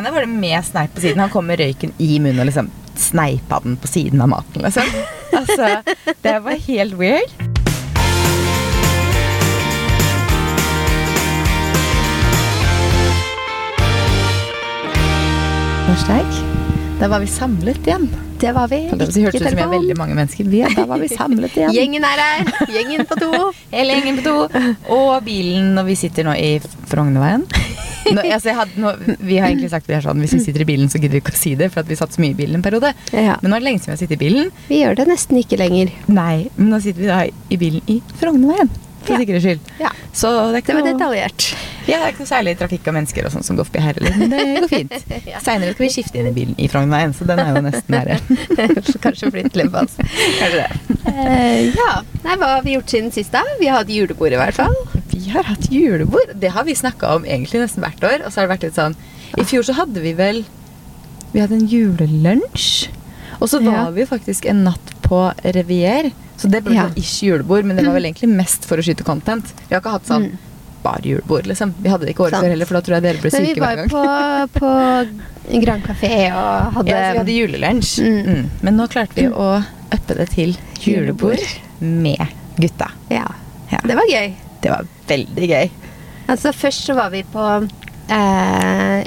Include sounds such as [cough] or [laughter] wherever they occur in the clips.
ene var det med sneip på siden. Han kom med røyken i munnen og liksom sneipa den på siden av maten, liksom. Altså, det var helt weird. Hashtag. Da var vi samlet igjen. Det var vi. Det hørtes ut som vi er veldig mange mennesker. Vi, da var vi samlet igjen. Gjengen er her. [laughs] Gjengen på to. Hele gjengen på to. Og bilen, når vi sitter nå i Frognerveien. [laughs] Nå, altså hadde, nå, vi har egentlig sagt vi er sånn, Hvis vi sitter i bilen, så gidder vi ikke å si det, for at vi satt så mye i bilen en periode. Ja. Men nå er det lenge siden vi har sittet i bilen. Vi gjør det nesten ikke lenger. Nei, men nå sitter vi da i bilen i Frognerveien. For Ja. sikkerhets skyld. Ja. Så det Det var noe, detaljert. ja, det er ikke noe særlig trafikk og mennesker og sånn som går forbi her heller. Men det går [laughs] fint. Seinere skal vi skifte inn i bilen i Frognerveien, så den er jo nesten nære. [laughs] Kanskje flytte litt på oss. Kanskje det. Uh, ja. Nei, hva har vi gjort siden sist, da? Vi har hatt julebord, i hvert fall. Vi har hatt julebord. Det har vi snakka om egentlig nesten hvert år. Og så har det vært litt sånn I fjor så hadde vi vel Vi hadde en julelunsj. Og så var Ja. vi faktisk en natt på Revier. Så det ble Ja. ikke julebord, men det var vel egentlig mest for å skyte content. Vi har ikke hatt sånn Mm. bare julebord, liksom. Vi hadde det ikke året før heller, for da tror jeg dere ble Men vi syke var hver jo gang. på, på Grand Café og hadde, Ja, så vi hadde julelunsj. Mm. Mm. Men nå klarte vi å uppe det til julebord med gutta. Ja. Ja. Det var gøy. Det var veldig gøy. Altså, først så var vi på eh,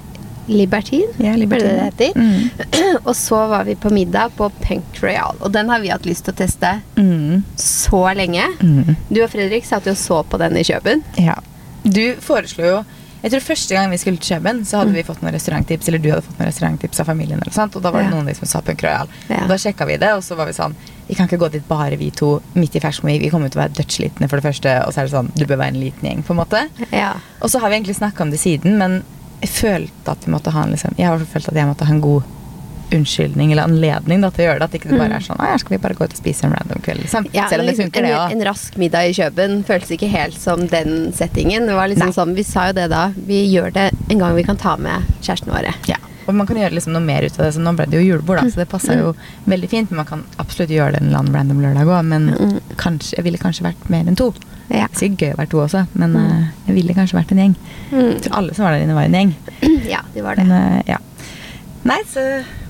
Libertine. Ja, Libertin. det det heter? Mm. [clears throat] Og så var vi på middag på Punk Royal. Og den har vi hatt lyst til å teste Mm. så lenge. Mm. Du og Fredrik satt jo og så på den i Kjøben. Ja. Du foreslo jo Jeg tror Første gang vi skulle til Kjøben, så hadde vi fått noen restauranttips. Eller du hadde fått noen restauranttips av familien. eller sant, Og da var det Ja. noen som sa Punk Royal. Ja. Og da sjekka vi det, og så var vi sånn Vi kan ikke gå dit bare vi to midt i fersk Vi kommer til å være dødsslitne for det første, og så er det sånn Du bør være en liten gjeng, på en måte. Ja. Og så har vi egentlig snakka om det siden, men jeg følte at vi måtte ha en liksom Jeg har følt at jeg måtte ha en god unnskyldning eller anledning da, til å gjøre det. At ikke det bare er sånn Å skal vi bare gå ut og spise en random kveld, liksom. Ja, Selv om det funker, det en, òg. en rask middag i Kjøben føltes ikke helt som den settingen. Det var liksom Nei. sånn, Vi sa jo det da. Vi gjør det en gang vi kan ta med kjærestene våre. Ja, og man kan gjøre liksom noe mer ut av det. Så nå ble det jo julebord, da, så det passa jo veldig fint. Men man kan absolutt gjøre det en eller annen random lørdag òg. Men Mm. kanskje, jeg ville kanskje vært mer enn to. Ja. Det er gøy å være to også, men mm. jeg ville kanskje vært en gjeng. Mm. Jeg tror alle som var der inne, var en gjeng. [clears throat] ja, de var det. Men eh, ja. Nei, så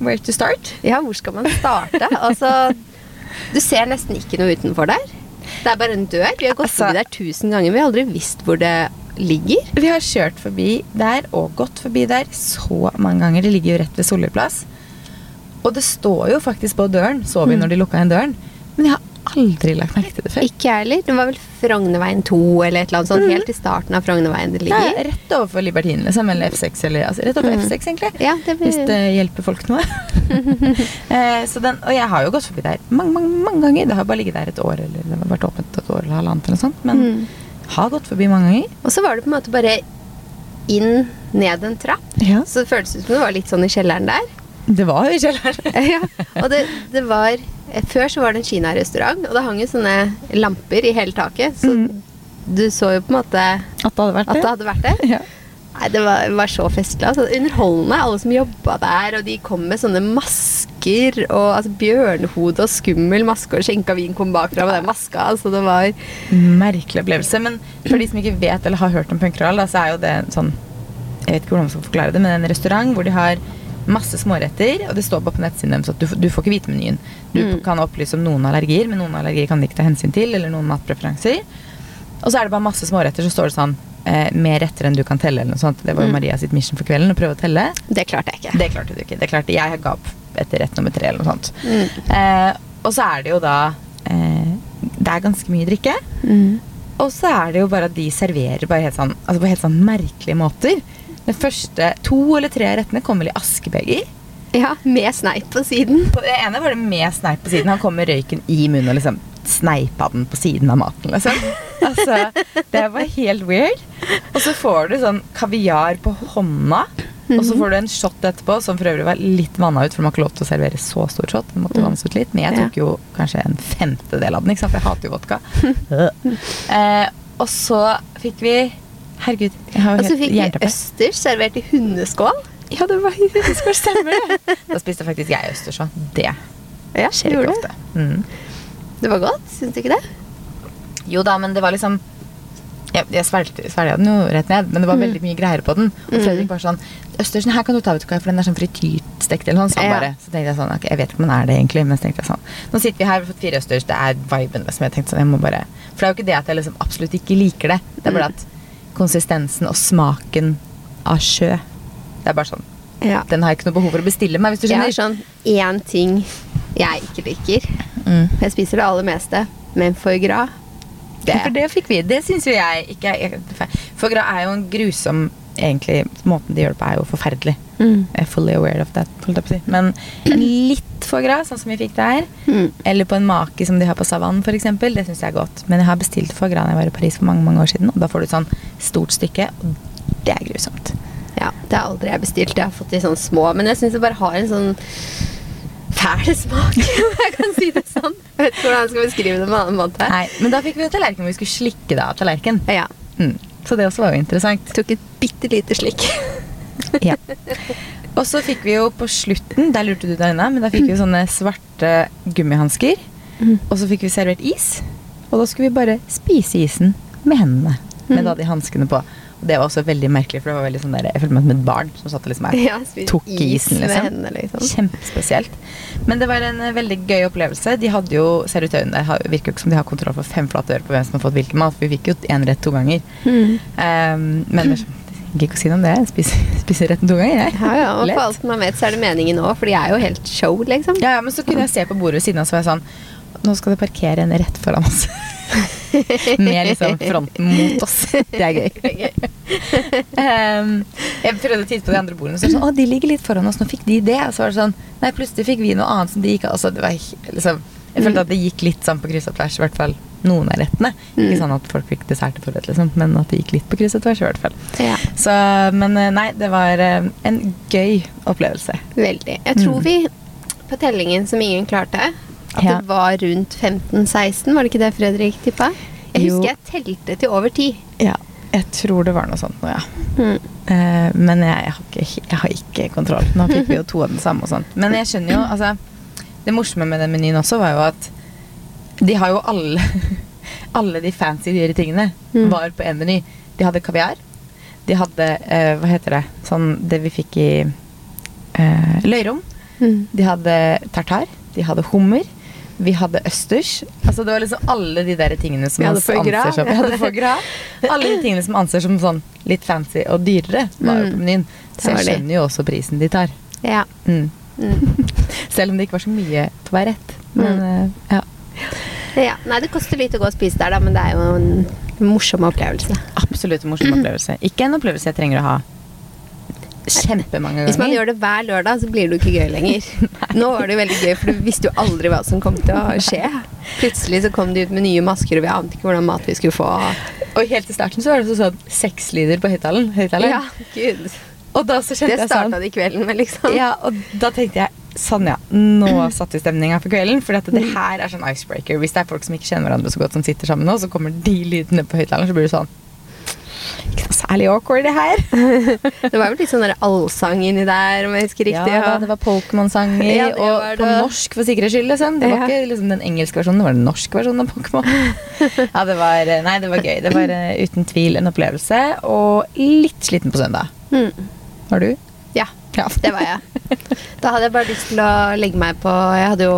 where to start? Ja, hvor skal man starte? [laughs] altså, du ser nesten ikke noe utenfor der. Det er bare en dør. Vi har gått Altså- forbi der tusen ganger. Vi har aldri visst hvor det ligger. Vi har kjørt forbi der og gått forbi der så mange ganger. Det ligger jo rett ved Solli plass. Og det står jo faktisk på døren, så vi når de lukka igjen døren. Men jeg har aldri lagt merke til det før. Ikke jeg heller. Det var vel Frognerveien 2 eller et eller annet sånt. Helt i starten av Frognerveien det Ja, rett overfor Libertinen, liksom. Eller F6. Eller, altså, rett overfor F6, egentlig. Ja, det Hvis det hjelper folk noe. [laughs] eh, så den, og jeg har jo gått forbi der mange mange, mange ganger. Det har bare ligget der et år, eller det har vært åpent et år eller halvannet. eller noe sånt, Men Mm. har gått forbi mange ganger. Og så var det på en måte bare inn, ned en trapp. Ja. Så det føltes ut som det var litt sånn i kjelleren der. Det var i kjelleren. [laughs] ja. Og det, det var Før så var det en kinarestaurant, og det hang jo sånne lamper i hele taket. Så Mm. du så jo på en måte At det hadde vært at det. hadde vært det. [laughs] Ja. Nei, det var, var så festlig. Altså, underholdende. Alle som jobba der, og de kom med sånne masker. Og altså, Bjørnehode og skummel maske, og skjenka vin kom bakfra med den maska. Altså, det var Merkelig opplevelse. Men for de som ikke vet eller har hørt om Punkeral, så er jo det sånn Jeg vet ikke hvordan man skal forklare det, men en restaurant hvor de har masse småretter, og det står bare på nettsiden deres at du, du får ikke vite menyen. Du Mm. kan opplyse om noen allergier, men noen allergier kan de ikke ta hensyn til, eller noen matpreferanser. Og så er det bare masse småretter, så står det sånn eh, mer retter enn du kan telle, eller noe sånt. Det var jo Mm. Maria sitt mission for kvelden, å prøve å telle. Det klarte jeg ikke. Det klarte du ikke. Det klarte jeg ga opp etter rett nummer tre, eller noe sånt. Mm. Eh, og så er det jo da eh, Det er ganske mye drikke. Mm. Og så er det jo bare at de serverer bare helt sånn, altså på helt sånn merkelige måter. Den første to eller tre rettene kom vel i askebeger. Ja, med sneip på siden. På det ene var det med sneip på siden. Han kom med røyken i munnen og liksom sneipa den på siden av maten. liksom. Altså, Det var helt weird. Og så får du sånn kaviar på hånda. Og så får du en shot etterpå, som for øvrig var litt vanna ut, for man har ikke lov til å servere så stor shot. Den måtte vannes ut litt, Men jeg tok jo kanskje en femtedel av den, ikke sant? for jeg hater jo vodka. [laughs] eh, og så fikk vi Herregud, jeg har Og så fikk vi østers servert i hundeskål. Ja, det var hundeskål, stemmer det. [laughs] Da spiste faktisk jeg østers òg. Det Ja, skjer ikke ofte. Mm. Det var godt, syns du ikke det? Jo da, men det var liksom Jeg, jeg svelget den jo rett ned, men det var veldig mye greier på den. Og Fredrik var sånn Østersen her kan du ta, ut for den er sånn frityrstekt eller noe sånt. Ja. bare. Så tenkte jeg sånn, ok, jeg vet ikke om den er det egentlig, men så tenkte jeg sånn Nå sitter vi her, vi har fått fire østers, det er viben. Liksom. Jeg tenkte sånn, jeg må bare For det er jo ikke det at jeg liksom absolutt ikke liker det. Det er bare at konsistensen og smaken av sjø Det er bare sånn Ja. Den har jeg ikke noe behov for å bestille meg, hvis du Jeg har skjønner. sånn én ting jeg ikke liker. Mm. Jeg spiser det aller meste, men foie gras det, For det fikk vi. Det syns jo jeg ikke er For gras er jo en grusom Egentlig, måten de gjør det på, er jo forferdelig. Mm. Fully aware of that. Men en litt gras, sånn som vi fikk der, Mm. eller på en make som de har på Savannen f.eks., det syns jeg er godt. Men jeg har bestilt foie gras da jeg var i Paris for mange mange år siden, og da får du et sånn stort stykke, og det er grusomt. Ja, det har aldri jeg bestilt. Jeg har fått de sånn små. Men jeg syns det bare har en sånn fæl smak, [laughs] om jeg kan si det sånn. Jeg vet ikke hvordan jeg skal beskrive det på en annen måte. Nei, Men da fikk vi jo tallerken hvor vi skulle slikke det av tallerken. Ja. Mm. Så det også var jo interessant. Tok et bitte lite slikk. Ja. [laughs] Og så fikk vi jo på slutten, der lurte du deg unna, men da fikk vi sånne svarte gummihansker. Mm. Og så fikk vi servert is. Og da skulle vi bare spise isen med hendene. Med Mm. da de hanskene på. Og det var også veldig merkelig, for det var veldig sånn der, jeg følte meg som et barn som satt liksom her. [laughs] Ja, Tok i isen, med liksom. hendene, liksom. Kjempespesielt. Men det var en eh, veldig gøy opplevelse. De hadde jo Servitørene virker jo ikke som de har kontroll for fem flate øre på hvem som har fått hvilken mat. For vi fikk jo én rett to ganger. Mm. Um, men jeg gidder ikke å si noe om det. Jeg spiser, [laughs] spiser retten to ganger, jeg. Ja, ja, og for alt man vet, så er det meningen òg, for de er jo helt show, liksom. Ja, ja, men så kunne jeg se på bordet ved siden av, så var jeg sånn Nå skal det parkere en rett foran oss. [laughs] Med liksom fronten mot oss. Det er gøy. [laughs] um, jeg prøvde å titte på de andre bordene, og så var det sånn Å, de ligger litt foran oss. Nå fikk de det. Og så var det sånn Nei, plutselig fikk vi noe annet som de ikke altså, det var, liksom, Jeg følte at det gikk litt sånn på kryss og tvers, i hvert fall noen av rettene. Ikke sånn at folk fikk dessert til forrett, liksom, men at det gikk litt på kryss og tvers, i hvert fall. Ja, Så, men eh, nei, det var eh, en gøy opplevelse. veldig. Jeg tror Mm. vi på tellingen som ingen klarte, at Ja. det var rundt 15-16. Var det ikke det Fredrik tippa? Jeg Jo. husker jeg telte til over 10. Ja, jeg tror det var noe sånt nå, ja. Mm. Eh, men jeg, jeg, har ikke, jeg har ikke kontroll. Nå fikk vi jo to av den samme og sånt. Men jeg skjønner jo, altså Det morsomme med den menyen også var jo at de har jo alle [laughs] Alle de fancy dyre tingene Mm. var på én meny. De hadde kaviar. De hadde eh, Hva heter det? Sånn det vi fikk i eh, løyrom. Mm. De hadde tartar. De hadde hummer. Vi hadde østers. Altså Det var liksom alle de der tingene som Vi hadde anser som. [laughs] Alle de tingene som anser som sånn litt fancy og dyrere, var jo Mm. på menyen. Så jeg skjønner jo også prisen de tar. Ja. Mm. Mm. [laughs] Selv om det ikke var så mye til å være rett. Men eh, ja. Ja. Nei, det koster litt å gå og spise der, da, men det er jo en morsom opplevelse. Absolutt en morsom opplevelse. Ikke en opplevelse jeg trenger å ha kjempemange ganger. Hvis man gjør det hver lørdag, så blir det jo ikke gøy lenger. [laughs] Nå var det jo veldig gøy, for du visste jo aldri hva som kom til å skje. Plutselig så kom de ut med nye masker, og vi ante ikke hvordan mat vi skulle få. Og helt i starten så var det sånn seks lyder på høyttaleren. Ja, gud. Og da så kjente Det jeg sånn starta de kvelden med, liksom. Ja, og da tenkte jeg sånn ja, nå satte vi stemninga for kvelden. For det her er sånn icebreaker. Hvis det er folk som ikke kjenner hverandre så godt, som sitter sammen nå, så kommer de lydene på høyttaleren, så blir det sånn Ikke noe særlig awkward, det her. [laughs] Det var jo litt sånn allsang inni der, om jeg husker Ja, riktig. da, det var Pokémon-sanger, Ja, og på norsk for sikkerhets skyld. Liksom. Det var Ja. ikke liksom, den engelske versjonen, det var den norske versjonen av Pokémon. [laughs] ja, det var, nei, det var gøy. Det var eh, uten tvil en opplevelse, og litt sliten på søndag. Mm. Var du? Ja, det var jeg. Da hadde jeg bare lyst til å legge meg på Jeg hadde jo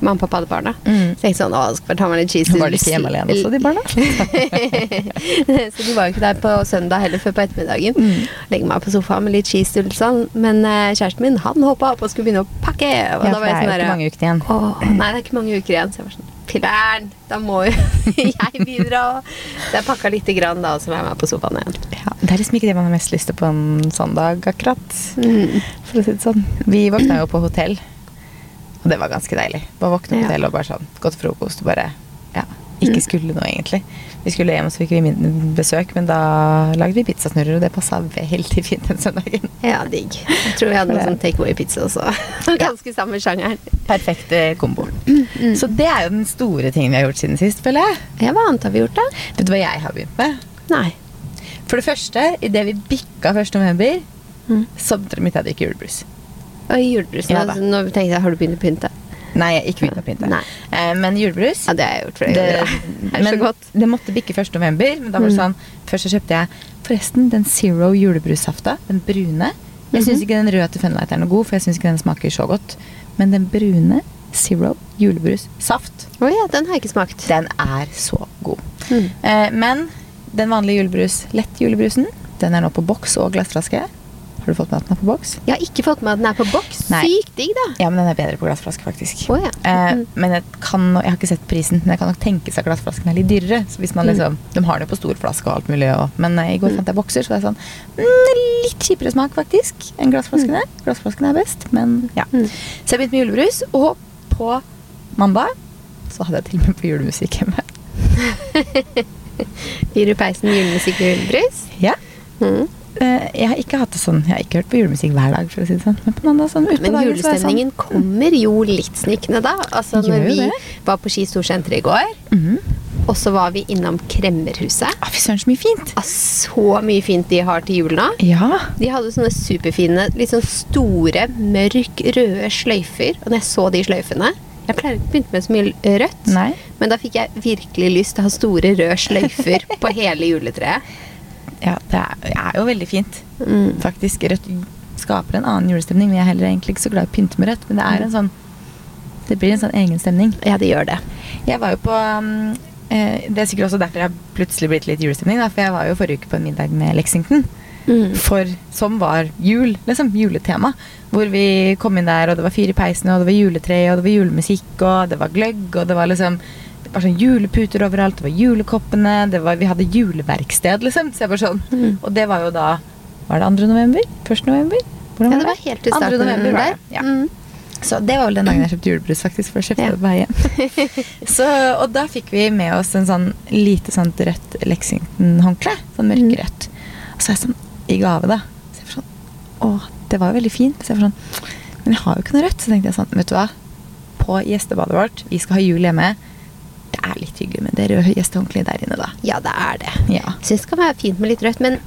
Mamma og pappa hadde barna. Mm. Så jeg tenkte sånn, å, skal bare ta meg litt cheese Var de ikke hjemme alene også, de barna? [laughs] så de var jo ikke der på søndag heller, før på ettermiddagen. Mm. Legge meg på sofaen med litt cheese og sånn. Men uh, kjæresten min han hoppa opp og skulle begynne å pakke. Og Ja, for var det er jo sånn ikke der, mange uker igjen. Å, nei, det er ikke mange uker igjen. Så jeg var sånn Filler'n, da må jo [laughs] jeg bidra. Så jeg pakka lite grann da, og så var jeg med på sofaen igjen. Ja, det er liksom ikke det man har mest lyst til på en sånn dag, akkurat. Mm. For å si det sånn. Vi våkna jo på hotell, og det var ganske deilig. Bare våkne på Ja. hotell og bare sånn, til frokost og bare ja, ikke skulle noe, egentlig. Vi skulle hjem, så fikk vi besøk, men da lagde vi pizzasnurrer, og det passa veldig fint den søndagen. Ja, digg. Jeg tror vi hadde noe sånn takeaway-pizza også. [laughs] Ganske samme sjangeren. Perfekt kombo. Mm. Så det er jo den store tingen vi har gjort siden sist, føler jeg. Ja, hva annet har vi gjort, da? Vet du hva jeg har begynt med? Nei. For det første, idet vi bikka 1. november, Mm. så begynte jeg å drikke julebrus. Og julebrus. Ja da. nå tenkte jeg, har du begynt å pynte? Nei, ikke begynt å pynte. Nei. Eh, men julebrus Ja, det har jeg gjort flere ganger. [laughs] Det er så godt. det måtte bikke 1. november. Men da var det sånn Først så kjøpte jeg forresten den Zero julebrussafta. Den brune. Jeg syns ikke den røde til Funlight er noe god, for jeg syns ikke den smaker så godt. Men den brune Zero julebrussaft, Å ja, den har jeg ikke smakt. den er så god. Mm. Eh, men den vanlige julebrus, lett julebrusen, den er nå på boks og glassflaske. Har du fått med at den er på boks? Jeg har ikke fått med at den er på boks. Sykt digg, da. Ja, men den er bedre på glassflaske, faktisk. Oh, ja. Eh, Mm. men jeg, kan, jeg har ikke sett prisen, men jeg kan nok tenke seg at glassflasken er litt dyrere. Så hvis man Mm. liksom, De har den jo på stor flaske og alt mulig. Og, men eh, i går fant jeg bokser, så det er sånn mm, litt kjipere smak faktisk enn glassflaskene. Glassflaskene er best, men ja. Mm. Så jeg begynte med julebrus, og på mandag så hadde jeg til og med på julemusikk hjemme. [laughs] Fyr du peisen, julemusikk og julebrus. Ja. Mm. Eh, jeg har ikke hatt det sånn, jeg har ikke hørt på julemusikk hver dag, for å si det sånn. Men på mandag sånn Men dagen så sånn. julestemningen kommer jo litt snikende da. Altså Gjør når vi det. var på Ski Storsenter i går, mm -hmm. og så var vi innom Kremmerhuset. ah, Fy søren, så mye fint! Ah, Så mye fint de har til jul nå. Ja. De hadde sånne superfine, litt sånn store, mørk røde sløyfer. Og når jeg så de sløyfene Jeg pleier ikke å begynne med så mye rødt, Nei. men da fikk jeg virkelig lyst til å ha store røde sløyfer [laughs] på hele juletreet. Ja, det er, er jo veldig fint. Mm. Faktisk, Rødt skaper en annen julestemning. Jeg er heller egentlig ikke så glad i å pynte med rødt. Men det er en sånn Det blir en sånn egen stemning. Ja, det gjør det. Jeg var jo på um, eh, Det er sikkert også derfor jeg plutselig blitt litt julestemning. Da, for jeg var jo forrige uke på en middag med Lexington. Mm. For, som var jul, liksom juletema. Hvor vi kom inn der, og det var fyr i peisen, og det var juletre, og det var julemusikk, og det var gløgg, og det var liksom var sånn juleputer overalt, det var julekoppene, det var, vi hadde juleverksted, liksom. Så jeg var sånn, Mm. Og det var jo da Var det 2. november? 1. november? Hvordan Ja, det var helt til 2. november var det, ja. Mm. Så det var vel den dagen jeg kjøpte julebrus, faktisk. For da kjøpte Ja. det vei hjem. Så, og da fikk vi med oss en sånn lite sånt rødt Lexington-håndkle. Sånn Mm. mørkerødt. Og så er jeg sånn i gave, da. Så jeg var sånn Å, det var jo veldig fint. Så jeg var sånn Men jeg har jo ikke noe rødt. Så tenkte jeg sånn, vet du hva. På gjestebadet vårt, vi skal ha jul hjemme. Det er litt hyggelig med det røde gjestehåndkleet der inne, da. Ja, det er det. Ja. Syns det kan være fint med litt rødt, men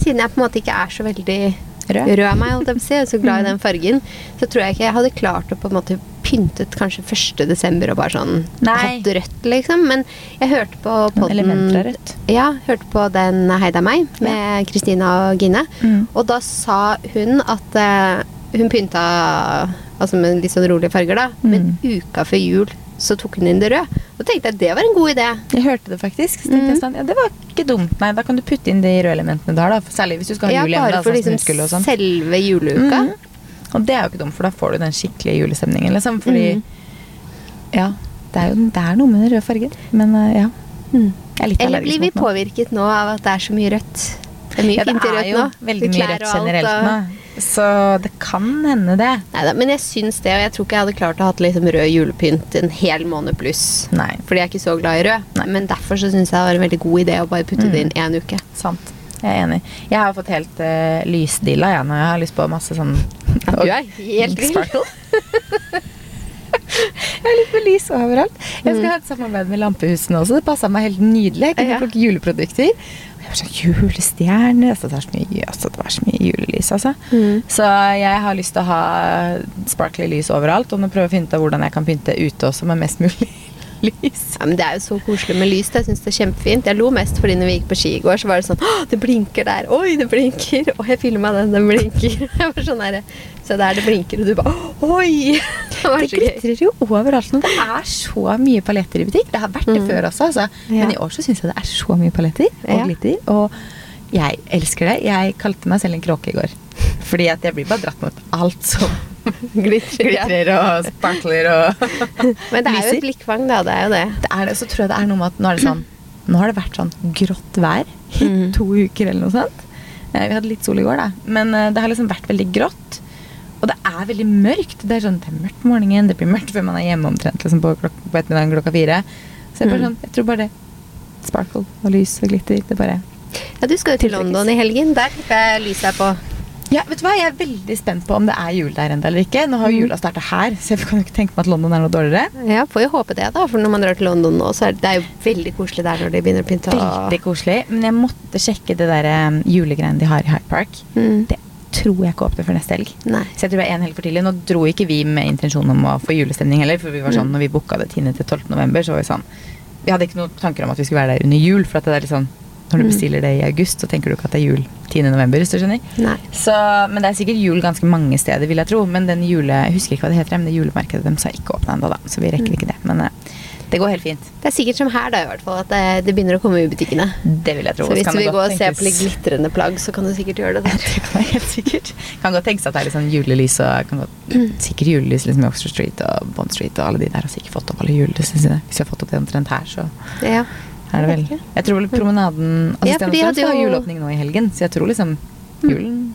siden jeg på en måte ikke er så veldig Rød? rød av meg, holdt jeg på å si, og så glad i den fargen, så tror jeg ikke jeg hadde klart å på en måte pyntet kanskje 1. desember og bare sånn Nei. hatt rødt, liksom. Men jeg hørte på podden. Ja, hørte på den Heida meg med Kristina og Gine. Mm. Og da sa hun at uh, hun pynta altså med litt sånn rolige farger, da. Men Mm. uka før jul så tok hun inn det røde. Og tenkte jeg at det var en god idé. Jeg hørte det faktisk. Så tenkte Mm. jeg sånn, ja, det var ikke dumt. Nei, da kan du putte inn de røde elementene har, da. Særlig hvis du skal ha Ja, jul hjemme. bare da, for sånn liksom sånn. selve juleuka. Mm. Og det er jo ikke dumt, for da får du den skikkelige julestemningen, liksom. Fordi mm. Ja, det er jo det er noe med den røde fargen. Men eh, ja. Mm. Jeg er litt Eller blir vi påvirket nå av at det er så mye rødt? Det er mye Ja, det fint i rødt nå. veldig mye rødt generelt alt, og- nå. Så det kan hende, det. Neida, men jeg syns det, og jeg tror ikke jeg hadde klart å ha liksom rød julepynt en hel måned pluss. Nei, Fordi jeg er ikke så glad i rød. Nei. Men derfor så syns jeg det var en veldig god idé å bare putte det inn én uke. sant. Jeg er enig. Jeg har fått helt uh, lysdilla jeg, når jeg har lyst på masse sånn Du er helt vill. [laughs] Jeg har lyst på lys overalt. Jeg skal ha et samarbeid med Lampehusene også. Det passa meg helt nydelig. Jeg kunne Mm. Ja. plukke juleprodukter. Sånn julestjerne altså, det, er så mye, altså, det var så mye julelys, altså. Mm. Så jeg har lyst til å ha sparkly lys overalt. Og nå prøver å finne ut av hvordan jeg kan pynte ute også med mest mulig [laughs] lys. Ja, men Det er jo så koselig med lys. Jeg synes det er kjempefint. Jeg lo mest fordi når vi gikk på ski i går, så var det sånn Å, det blinker der! Oi, det blinker! Og jeg filma den, den blinker. [laughs] Jeg var sånn der, Så der det blinker, og du bare Oi! [laughs] Det Det glitrer jo overalt nå. Det er så mye paletter i butikk. Det har vært det Mm. før også, altså. Ja. men i år så syns jeg det er så mye paletter og Ja. glitter. Og jeg elsker det. Jeg kalte meg selv en kråke i går. [laughs] Fordi at jeg blir bare dratt mot alt som [laughs] Glitrer, og sparkler og Men det er jo et blikkfang, da. Det er jo det. Det er det, så tror jeg det er noe med at nå er det sånn Nå har det vært sånn grått vær i Mm. to uker eller noe sånt. Eh, Vi hadde litt sol i går, da. Men eh, det har liksom vært veldig grått. Og det er veldig mørkt. Det er sånn, det er mørkt på morgenen, det blir mørkt før man er hjemme omtrent liksom på, klok på ettermiddagen klokka fire. Så jeg, bare Mm. sånn, jeg tror bare det. Sparkle og lys og glitter. Det bare Ja, Du skal jo til London i helgen. Der jeg lyset er på. Ja, vet du hva? Jeg er veldig spent på om det er jul der ennå eller ikke. Nå har jo Mm. jula starta her, så jeg kan jo ikke tenke meg at London er noe dårligere. Ja, Får jo håpe det, da. For når man drar til London nå, så er det, det er jo veldig koselig der når de begynner å pynte. Veldig koselig. Men jeg måtte sjekke det der um, julegreiene de har i High Park. Mm. Det tror jeg ikke åpner før neste helg. Nei. Så jeg tror det er en helg for tidlig. Nå dro ikke vi med intensjon om å få julestemning heller, for vi var sånn, når vi booka det 10. til 12. november, så var vi sånn Vi hadde ikke noen tanker om at vi skulle være der under jul, for at det er litt sånn når du Mm. bestiller det i august, så tenker du ikke at det er jul 10. november, hvis du skjønner. Nei. Så, men det er sikkert jul ganske mange steder, vil jeg tro. Men den jule, jeg husker ikke hva det heter, men det julemarkedet dem sa ikke åpna ennå, da. Så vi rekker ikke det. Men eh, det går helt fint. Det er sikkert som her, da, i hvert fall, at det, det begynner å komme i butikkene. Det vil jeg tro. Så hvis du vil gå og se på litt glitrende plagg, så kan du sikkert gjøre det [laughs] der. Det kan helt sikkert. Kan godt tenkes at det er litt sånn julelys og kan godt, sikkert julelys liksom i Oxford Street og Bond Street og alle de der har sikkert fått opp alle julelysene sine. Hvis vi har fått opp det omtrent her, så Ja. er det vel Jeg tror vel promenaden altså Ja, for de hadde har jo- juleåpning nå i helgen, så jeg tror liksom julen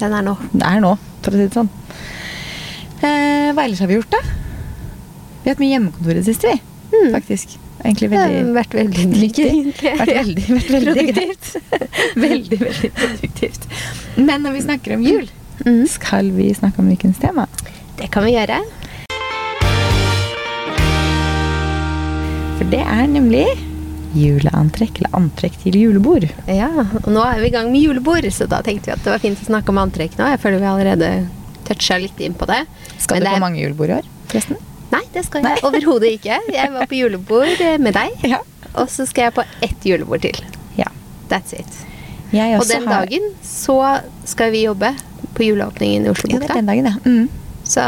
Den er nå. er nå, for å si det sånn. Eh, hva ellers har vi gjort, da? Vi har hatt mye hjemmekontor i det siste, vi. Mm. Faktisk. Egentlig Det har vært veldig nyttig. vært veldig, vært veldig [laughs] Produktivt. [laughs] veldig, veldig produktivt. Men når vi snakker om jul, Mm. skal vi snakke om ukens tema? Det kan vi gjøre. For det er nemlig juleantrekk, eller antrekk til julebord. Ja, og nå er vi i gang med julebord, så da tenkte vi at det var fint å snakke om antrekk nå. Jeg føler vi allerede toucha litt inn på det. Skal Men du på mange julebord i år, forresten? Nei, det skal jeg overhodet ikke. Jeg var på julebord eh, med deg, Ja. og så skal jeg på ett julebord til. ja. That's it. Og den har- dagen så skal vi jobbe på juleåpningen i Ja, det er den dagen, ja. Mm. Så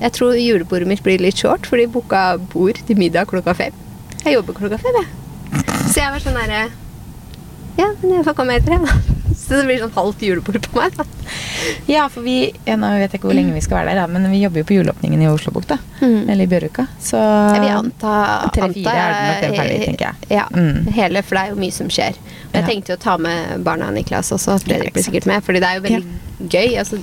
jeg tror julebordet mitt blir litt short, for de booka bord til middag klokka fem. Jeg jobber klokka fem, jeg. Så jeg var sånn herre Ja, men jeg får komme etter, jeg, da. [laughs] Så det blir sånn halvt julebord på meg, da. [laughs] Ja, for vi ja, Nå vet jeg ikke hvor lenge vi skal være der, men vi jobber jo på juleåpningen i Oslobukta. Mm. Eller i Bjørvika. Så vi anta Tre-fire er det nok ferdig, tenker jeg. Ja, Mm. hele, for det er jo mye som skjer. Jeg Ja. tenkte jo å ta med barna Niklas også, Fredrik blir sikkert med, fordi det er jo veldig gøy. Altså,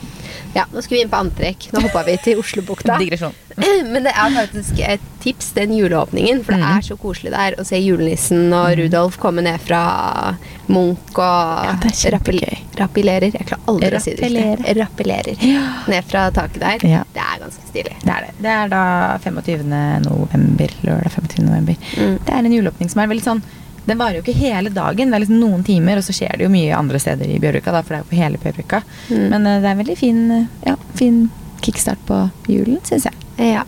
ja, nå skal vi inn på antrekk. Nå hoppa vi til Oslobukta. [laughs] [laughs] Men det er faktisk et tips, den juleåpningen. For det Mm. er så koselig der å se julenissen og Rudolf komme ned fra Munch og kjempegøy. rappellerer. Jeg klarer aldri å si det Rappellere. Rappellerer. Ned fra taket der. Ja. Det er ganske stilig. Det er det. Det er da 25. november. Lørdag 25. november. Mm. Det er en juleåpning som er veldig sånn Den varer jo ikke hele dagen, det er liksom noen timer, og så skjer det jo mye andre steder i Bjørvika, da, for det er jo på hele Bjørvika. Mm. Men uh, det er en veldig fin, eh, ja, fin kickstart på julen, syns jeg. Ja.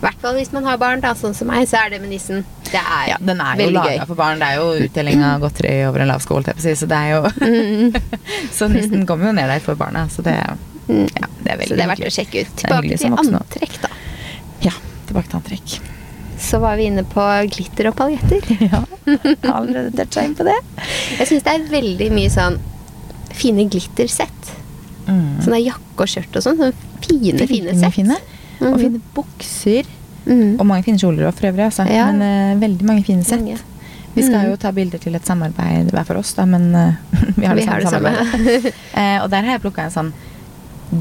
I hvert fall hvis man har barn, da, sånn som meg, så er det med nissen. Det er Ja, den er jo laga for barn. Det er jo utdeling av godteri over en lav skål, så det er jo Mm. [laughs] Så nissen kommer jo ned der for barna, så det, Mm. ja, det er veldig hyggelig. Så det er verdt å sjekke ut. Tilbake til antrekk, da. Ja, tilbake til antrekk. Så var vi inne på glitter og paljetter. [laughs] Ja, allerede toucha inn på det. Jeg syns det er veldig mye sånn fine glittersett. Mm. Sånn jakke og skjørt og sånn. Sånne fine, fine, fine sett. fine. Og Mhm. fine bukser. Mm. Og mange fine kjoler òg, for øvrig. Altså. Ja. Men uh, veldig mange fine sett. Mange. Vi skal Mhm. jo ta bilder til et samarbeid hver for oss, da, men uh, [laughs] vi har det Vi har samme det samme. [laughs] Eh, og der har jeg plukka en sånn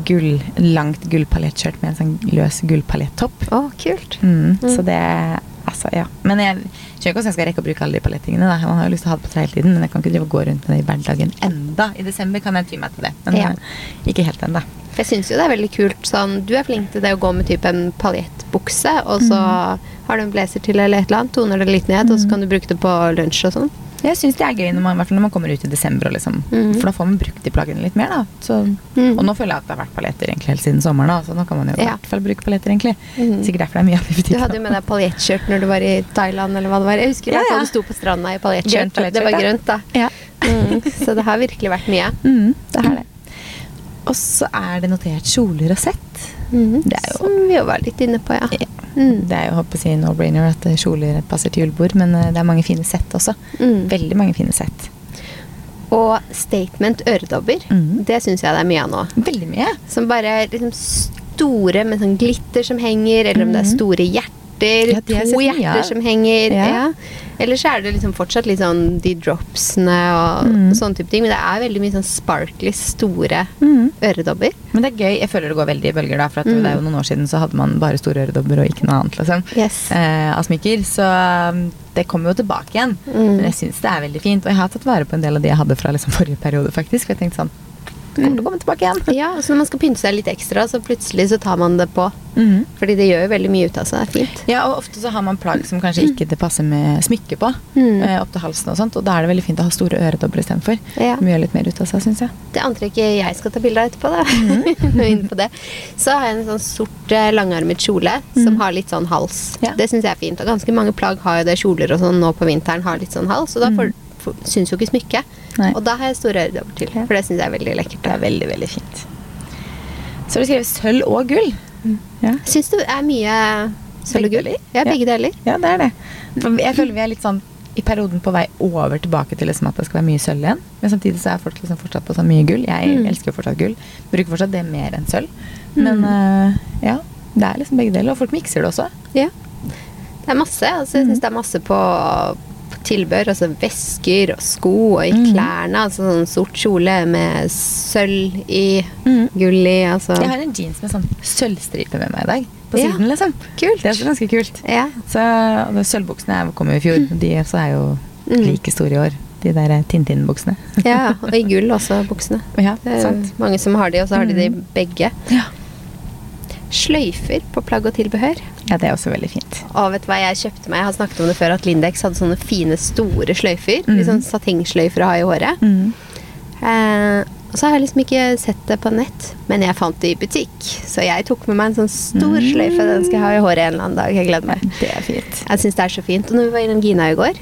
gull, langt gullpalettskjørt med en sånn løs gullpalettopp. Oh, kult. Mm, Mm. Så det Altså, ja. Men jeg skjønner ikke hvordan jeg skal rekke å bruke alle de palettingene. Da. Man har jo lyst til å ha det på tre hele tiden, men jeg kan ikke drive og gå rundt med det i hverdagen enda. I desember kan jeg ty meg til det, men Ja. eh, ikke helt ennå. For jeg syns jo det er veldig kult sånn Du er flink til det å gå med type en paljettbukse, og så Mm. har du en blazer til eller et eller annet, toner det litt ned, og så kan du bruke det på lunsj og sånn. Jeg syns det er gøy når man, når man kommer ut i desember, og liksom, Mhm. for da får man brukt de plaggene litt mer. så, Mhm. Og nå føler jeg at det har vært paljetter egentlig helt siden sommeren, da, så nå kan man jo i Ja. hvert fall bruke paljetter. egentlig Mhm. Sikkert derfor det er mye av det i Du hadde jo med deg paljettskjørt når du var i Thailand, eller hva det var. Jeg husker Ja, ja. du sto på stranda i paljettskjørt. Det var grønt, da. Ja. Mm. Så det har virkelig vært mye. Mm, det har det. Og så er det notert kjoler og sett. Mm. Det er jo- Som vi jo var litt inne på, ja. Mm. Det er jo håper jeg no-brainer at eh, kjoler passer til julebord, men eh, det er mange fine sett også. Mm. Veldig mange fine sett. Og statement øredobber, Mm. det syns jeg det er mye av nå. Veldig mye. Som bare er liksom store med sånn glitter som henger, eller om det er store store hjerter. Ja, to hjerter som henger. Ja. Ja. Eller så er det liksom fortsatt litt sånn de dropsene og mm. sånne type ting. Men det er veldig mye sånn sparkly, store Mm. øredobber. Men det er gøy. Jeg føler det går veldig i bølger, da. For at Mm. det er jo noen år siden så hadde man bare store øredobber og ikke noe annet. liksom. Yes. eh, av smykker. Så um, det kommer jo tilbake igjen. Mm. Men jeg syns det er veldig fint. Og jeg har tatt vare på en del av de jeg hadde fra liksom, forrige periode, faktisk. For jeg tenkte sånn kommer til å komme tilbake igjen. Ja, så når man skal pynte seg litt ekstra, så plutselig så tar man det på. Mm. Fordi det gjør jo veldig mye ut av seg. Det er fint. Ja, og ofte så har man plagg som kanskje ikke det passer med smykke på. Mm. Opp til halsen og sånt, og da er det veldig fint å ha store øredobler istedenfor. Ja. Som gjør litt mer ut av seg, syns jeg. Det antrekket jeg skal ta bilde av etterpå, da. [laughs] mm. er på det. Så har jeg en sånn sort eh, langarmet kjole som har litt sånn hals. Ja. Det syns jeg er fint. Og ganske mange plagg har jo det. Kjoler og sånn nå på vinteren har litt sånn hals, og da får, får, syns jo ikke smykket. Nei. Og da har jeg store øredobber til, for det syns jeg er veldig lekkert. Det er veldig, veldig fint. Så har du skrevet sølv og gull. Ja. Syns det er mye sølv og gull? Ja, Ja. begge deler. ja, det er det. Jeg føler vi er litt sånn i perioden på vei over tilbake til liksom at det skal være mye sølv igjen. Men samtidig så er folk liksom fortsatt på så mye gull. Jeg Mm. elsker jo fortsatt gull. Bruker fortsatt det mer enn sølv. Men uh, ja, det er liksom begge deler. Og folk mikser det også. Ja. Det er masse. Altså, jeg syns det er masse på tilbør. Altså vesker og sko og i Mhm. klærne. Altså sånn sort kjole med sølv i, mm. gull i. Altså. Jeg har en jeans med sånn sølvstripe med meg i dag. På Ja. siden, liksom. Kult. Det er så ganske kult. Ja. Så Sølvbuksene kom jo i fjor. De også er jo Mm. like store i år. De der Tintin-buksene. ja, og i gull også, buksene. [laughs] Ja, mange som har de, og så har de de Mhm. begge. Ja. Sløyfer på plagg og tilbehør. Ja, det er også veldig fint. Og vet du hva jeg kjøpte meg? Jeg har snakket om det før, at Lindex hadde sånne fine, store sløyfer. Mm. Litt sånn satengsløyfer å ha i håret. Mm. Eh, og så har jeg liksom ikke sett det på nett, men jeg fant det i butikk. Så jeg tok med meg en sånn stor Mm. sløyfe. Den skal jeg ha i håret en eller annen dag. Jeg gleder meg. Det er fint. Jeg syns det er så fint. Og når vi var innom Gina i går,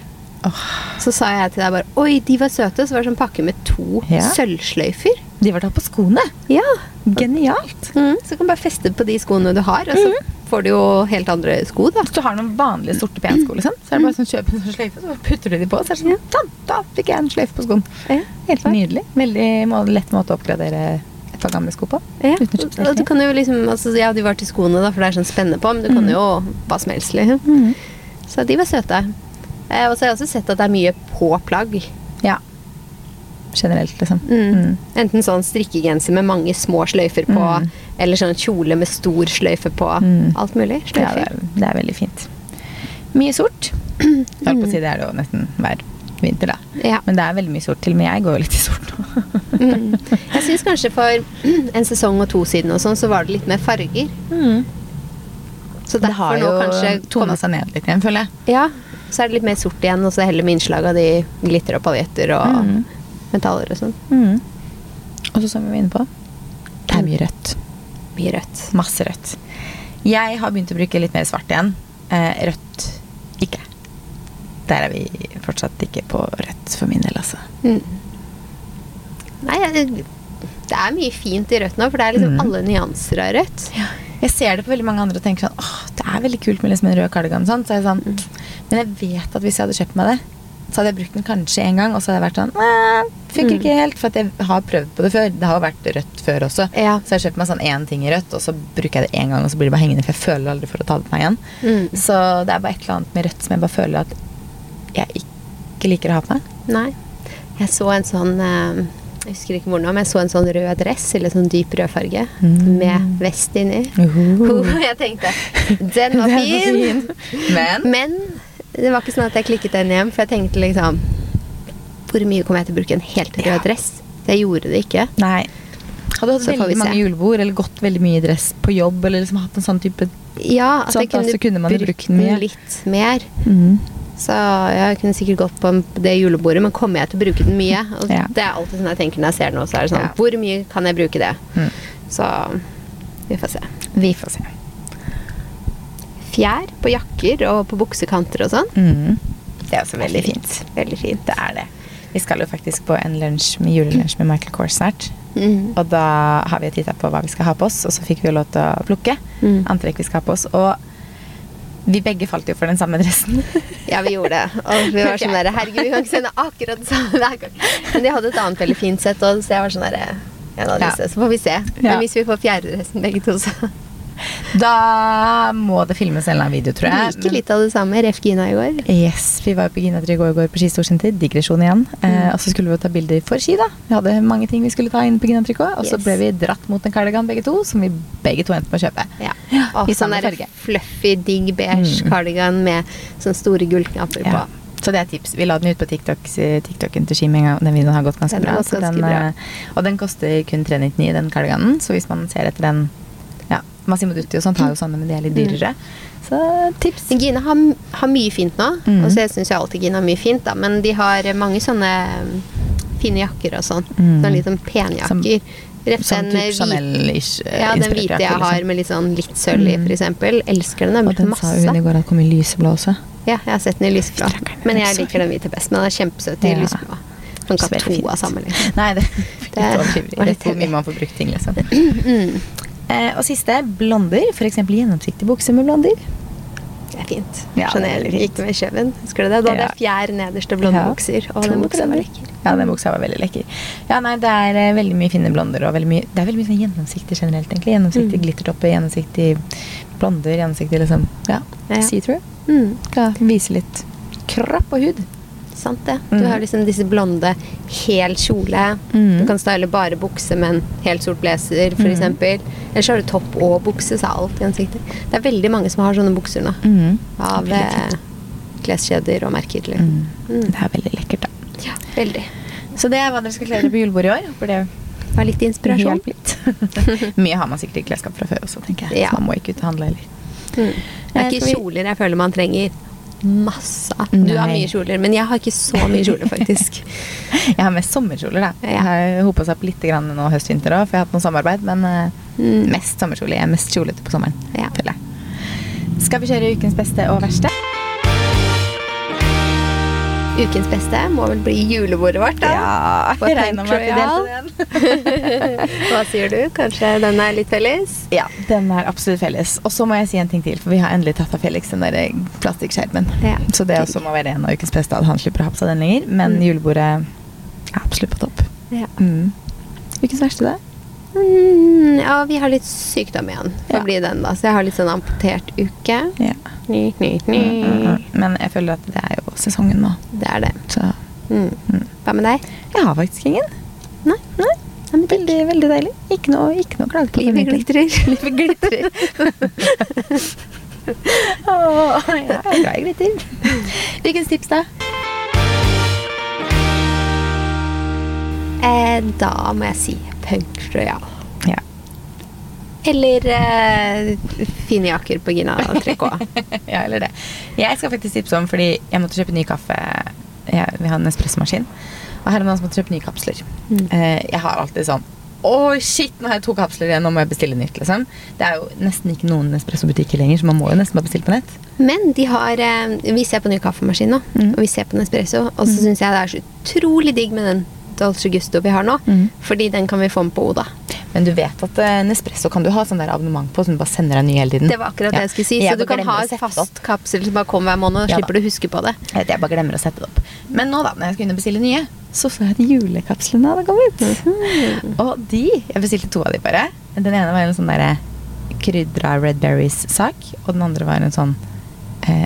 oh. så sa jeg til deg bare Oi, de var søte. Så var det sånn pakke med to Ja. sølvsløyfer. De var da på skoene. Ja. Genialt. Mm, så du kan bare feste på de skoene du har, og så får du jo helt andre sko, da. Hvis du har noen vanlige sorte pensko, liksom, så er det bare sånn kjøp en sånn sløyfe, så putter du de på. Så er det sånn, ja. da fikk jeg en sløyfe på skoen. Ja, Helt nydelig. Veldig må, lett måte å oppgradere et par gamle sko på. Ja, og du kan jo liksom altså, Ja, de var til skoene, da, for det er sånn spennende på, men du kan Mm. jo hva som helst, liksom. Mm. Så de var søte. Eh, og så har jeg også sett at det er mye på plagg. Generelt, liksom. Mm. Mm. Enten sånn strikkegenser med mange små sløyfer på, Mm. eller sånn kjole med stor sløyfe på. Mm. Alt mulig. Ja, det er, det er veldig fint. Mye sort. [clears throat] Jeg holdt på å si det er det jo nesten hver vinter, da. Ja. Men det er veldig mye sort. Til og med jeg går jo litt i sort nå. [laughs] Mm. Jeg syns kanskje for [clears throat] en sesong og to siden og sånn, så var det litt mer farger. Mm. Så Det har jo tona seg ned litt igjen, føler jeg. Ja, så er det litt mer sort igjen, og så heller med innslag av de glitter og paljetter og Mm. Metaller og sånn. Mm. Og så som vi var inne på, det er mye rødt. Mye rødt. Masse rødt. Jeg har begynt å bruke litt mer svart igjen. Eh, rødt ikke. Der er vi fortsatt ikke på rødt for min del, altså. Mm. Nei, det er mye fint i rødt nå, for det er liksom Mm. alle nyanser av rødt. Jeg ser det på veldig mange andre og tenker sånn åh, det er veldig kult med liksom en rød kardigan. Sånn. Så sånn, Mm. Men jeg vet at hvis jeg hadde kjøpt meg det, så hadde jeg brukt den kanskje en gang, og så hadde jeg vært sånn funker Mm. ikke helt. For at jeg har prøvd på det før. Det har jo vært rødt før også. Ja. Så jeg kjøpt meg sånn én ting i rødt, og så bruker jeg det én gang, og så blir det bare hengende, for jeg føler aldri for å ta det på meg igjen. Mm. Så det er bare et eller annet med rødt som jeg bare føler at jeg ikke liker å ha på meg. Nei. Jeg så en sånn eh, Jeg husker ikke hvor nå, men jeg så en sånn rød dress, eller sånn dyp rød farge, Mm. med vest inni. Uhu. [laughs] Jeg tenkte Den var [laughs] fin! Men Men det var ikke sånn at jeg klikket den hjem, for jeg tenkte liksom Hvor mye kommer jeg til å bruke en helt rød dress? Jeg gjorde det ikke. Nei. Hadde du hatt veldig mange julebord, eller gått veldig mye i dress på jobb, eller liksom hatt en sånn type Ja, at jeg kunne, kunne brukt brukt den litt mer. mm. Så jeg kunne sikkert gått på det julebordet, men kommer jeg til å bruke den mye? Og Ja. Det er alltid sånn jeg tenker når jeg ser den så Er det sånn, Ja. Hvor mye kan jeg bruke det? Mm. Så vi får se. Vi får se. Fjær på jakker og på buksekanter og sånn. Mm. Det er også veldig fint. Veldig fint. Det er det. Vi skal jo faktisk på en lunsj med julelunsj med Michael Kors snart. Mm. Og da har vi titta på hva vi skal ha på oss, og så fikk vi jo lov til å plukke Mm. antrekk vi skal ha på oss. Og vi begge falt jo for den samme dressen. [laughs] Ja, vi gjorde det. Og vi var sånn der, herregud, vi kan ikke sende akkurat det samme hver gang. Men de hadde et annet veldig fint sett, òg, så jeg var sånn der, en av Ja. så får vi se. Men hvis vi får fjerdedressen begge to, så Da må det filmes en eller annen video, tror jeg. Like litt av det samme. Ref Gina i går. Yes, Vi var jo på Gina Trygg i går på Ski Storsenter. Digresjon igjen. Eh, Mm. og så skulle vi jo ta bilder for ski, da. Vi hadde mange ting vi skulle ta inn på Gina Trygg Og så Yes. ble vi dratt mot en kardigan begge to, som vi begge to endte med å kjøpe. Ja. I Og sånn der fluffy, digg beige Mm. cardigan med sånne store gullknapper Ja. på. Så det er tips. Vi la den ut på TikTok, TikToken til med. Den videoen har gått ganske Den bra. ganske den, bra. eh, og den koster kun 399, den kardiganen. Så hvis man ser etter den Massimo Dutti og sånt har jo sånne, men de er litt Mm. dyrere. Så tips. Gina har, har mye fint nå. Mm. Og så syns jeg alltid Gina har mye fint, da. Men de har mange sånne mm, fine jakker og sånn. Mm. Sånn litt sånn penjakker. Sånn type Chanel-ish. eh, Ja, den hvite jeg har liksom. med litt sånn litt sølv i, f.eks. Elsker den. Den Og den brukt sa hun i masse. går at kom i lyseblå også. Ja, jeg har sett den i lyseblå. Men jeg liker den hvite best. Men den er kjempesøt i Ja. lyseblå. Man kan ha to av samme, liksom. Nei, det Det var Det hvor mye man får brukt ting, liksom. [clears throat] Mm. Eh, og siste, blonder. F.eks. gjennomsiktig bukse med blonder. Det er fint. Ja, Chanel gikk med Kjøven. Husker du det? Da hadde Ja. jeg fjær nederste blonde Ja. bukser. Og den buksa var lekker. Ja, den buksa var veldig lekker. Ja, nei, det er eh, veldig mye fine blonder og mye Det er veldig mye sånn gjennomsiktig generelt, egentlig. Gjennomsiktig Mm. glittertopper, gjennomsiktig blonder, gjennomsiktig liksom Ja, Ja. see-through. Mm. Skal vise litt kropp og hud. Sant det. Du Mm. har liksom disse blonde, hel kjole. Mm. Du kan style bare bukse med en helt sort blazer, for Mm. Eller så har du topp og bukse, så alt i ansiktet. Det er veldig mange som har sånne bukser nå. Mm. Av eh, kleskjeder og merker. Liksom. Mm. Mm. Det er veldig lekkert, da. Ja, veldig. Så det er hva dere skal kle dere på julebordet i år. For det var litt inspirasjon. [laughs] Mye har man sikkert i klesskap fra før også, tenker jeg. Ja. Så man må ikke ut og handle heller. Mm. Det Eh, er ikke kjoler jeg føler man trenger masse. Du har mye kjoler, men jeg har ikke så mye kjoler, [laughs] faktisk. Jeg har mest sommerkjoler, da. Jeg har hopa seg opp litt nå høst-vinter òg, for jeg har hatt noe samarbeid. Men eh, Mm. mest sommerkjole. Jeg er mest kjolete på sommeren. Ja. føler jeg. Skal vi kjøre ukens beste og verste? Ukens beste må vel bli julebordet vårt, da. Ja, På jeg regner med at vi delte den. [laughs] [laughs] Hva sier du? Kanskje den er litt felles? Ja, den er absolutt felles. Og så må jeg si en ting til, for vi har endelig tatt av Felix den der plastikkskjermen. Ja. Så det også må være en av ukens beste, at han slipper å ha på seg den lenger. Men Mm. julebordet er absolutt på topp. Ja. Mm. Ukens verste, da? Mm, ja, vi har litt sykdom igjen. Får Ja. bli den, da. Så jeg har litt sånn amputert uke. Ja. Ny, ny, ny. Mm, mm, mm. Men jeg føler at det er jo sesongen nå. Det er det. Så Mm. Mm. Hva med deg? jeg har faktisk ingen. Nei? Nei. Nei, Veldig, veldig deilig. Ikke noe, ikke noe klage på. Livet glitrer. [laughs] Livet glitrer. [laughs] Åh, jeg er glad i glitter. Hvilken tips, da? Eh, da må jeg si Punk Royal. Ja. Eller eh, fine jakker på Gina 3K. [laughs] ja, eller det. Jeg skal faktisk tipse om, fordi jeg måtte kjøpe ny kaffe. Jeg, vi har en espressomaskin. Og her er noen som måtte kjøpe nye kapsler. Mm. Eh, jeg har alltid sånn Oi, shit, nå har jeg to kapsler igjen, nå må jeg bestille nytt. liksom. Det er jo nesten ikke noen espressobutikker lenger, så man må jo nesten bare bestille på nett. Men de har eh, Vi ser på ny kaffemaskin nå, Mm. og vi ser på Nespresso. Og så syns jeg det er så utrolig digg med den Dolce Gusto vi har nå. Mm. Fordi den kan vi få med på Oda. Men du vet at eh, Nespresso kan du ha sånn der abonnement på, som du bare sender deg ny hele tiden. Det var akkurat Ja. det jeg skulle si. Jeg Så du kan ha et fast kapsel som bare kommer hver måned, og Ja da. slipper du å huske på det. Jeg jeg bare glemmer å sette det opp. Men nå, da, når jeg skal inn og bestille nye, så så jeg at julekapslene hadde kommet. Mm. Og de Jeg bestilte to av de bare. Den ene var en sånn derre krydra Red Berries-sak, og den andre var en sånn eh,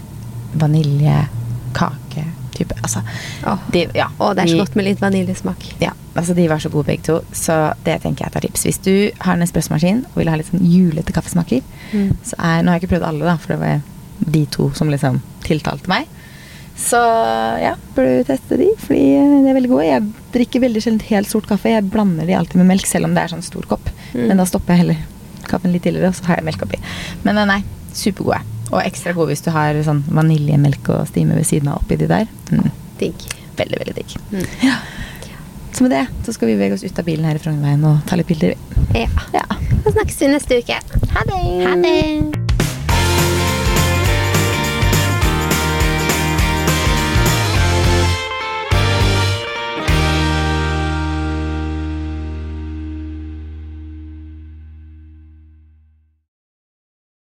vaniljekake-type. Altså, oh. de, ja, oh, det er så godt med litt vaniljesmak. Ja, altså De var så gode begge to, så det tenker jeg tar tips. Hvis du har en espressomaskin og vil ha litt sånn julete kaffesmaker, Mm. så er Nå har jeg ikke prøvd alle, da, for det var de to som liksom tiltalte meg. Så ja, burde du teste de, fordi de er veldig gode. Jeg drikker veldig sjelden helt sort kaffe. Jeg blander de alltid med melk, selv om det er sånn stor kopp. Mm. Men da stopper jeg heller kaffen litt tidligere, og så har jeg melk oppi. Men eh, nei, supergode. Og ekstra god hvis du har sånn vaniljemelk og stime ved siden av oppi de der. Mm, Digg. veldig, veldig digg. Mm. Ja. Så med det så skal vi bevege oss ut av bilen her i Frognerveien og ta litt bilder. Ja. Ja. Så snakkes vi neste uke. Ha det! Ha det!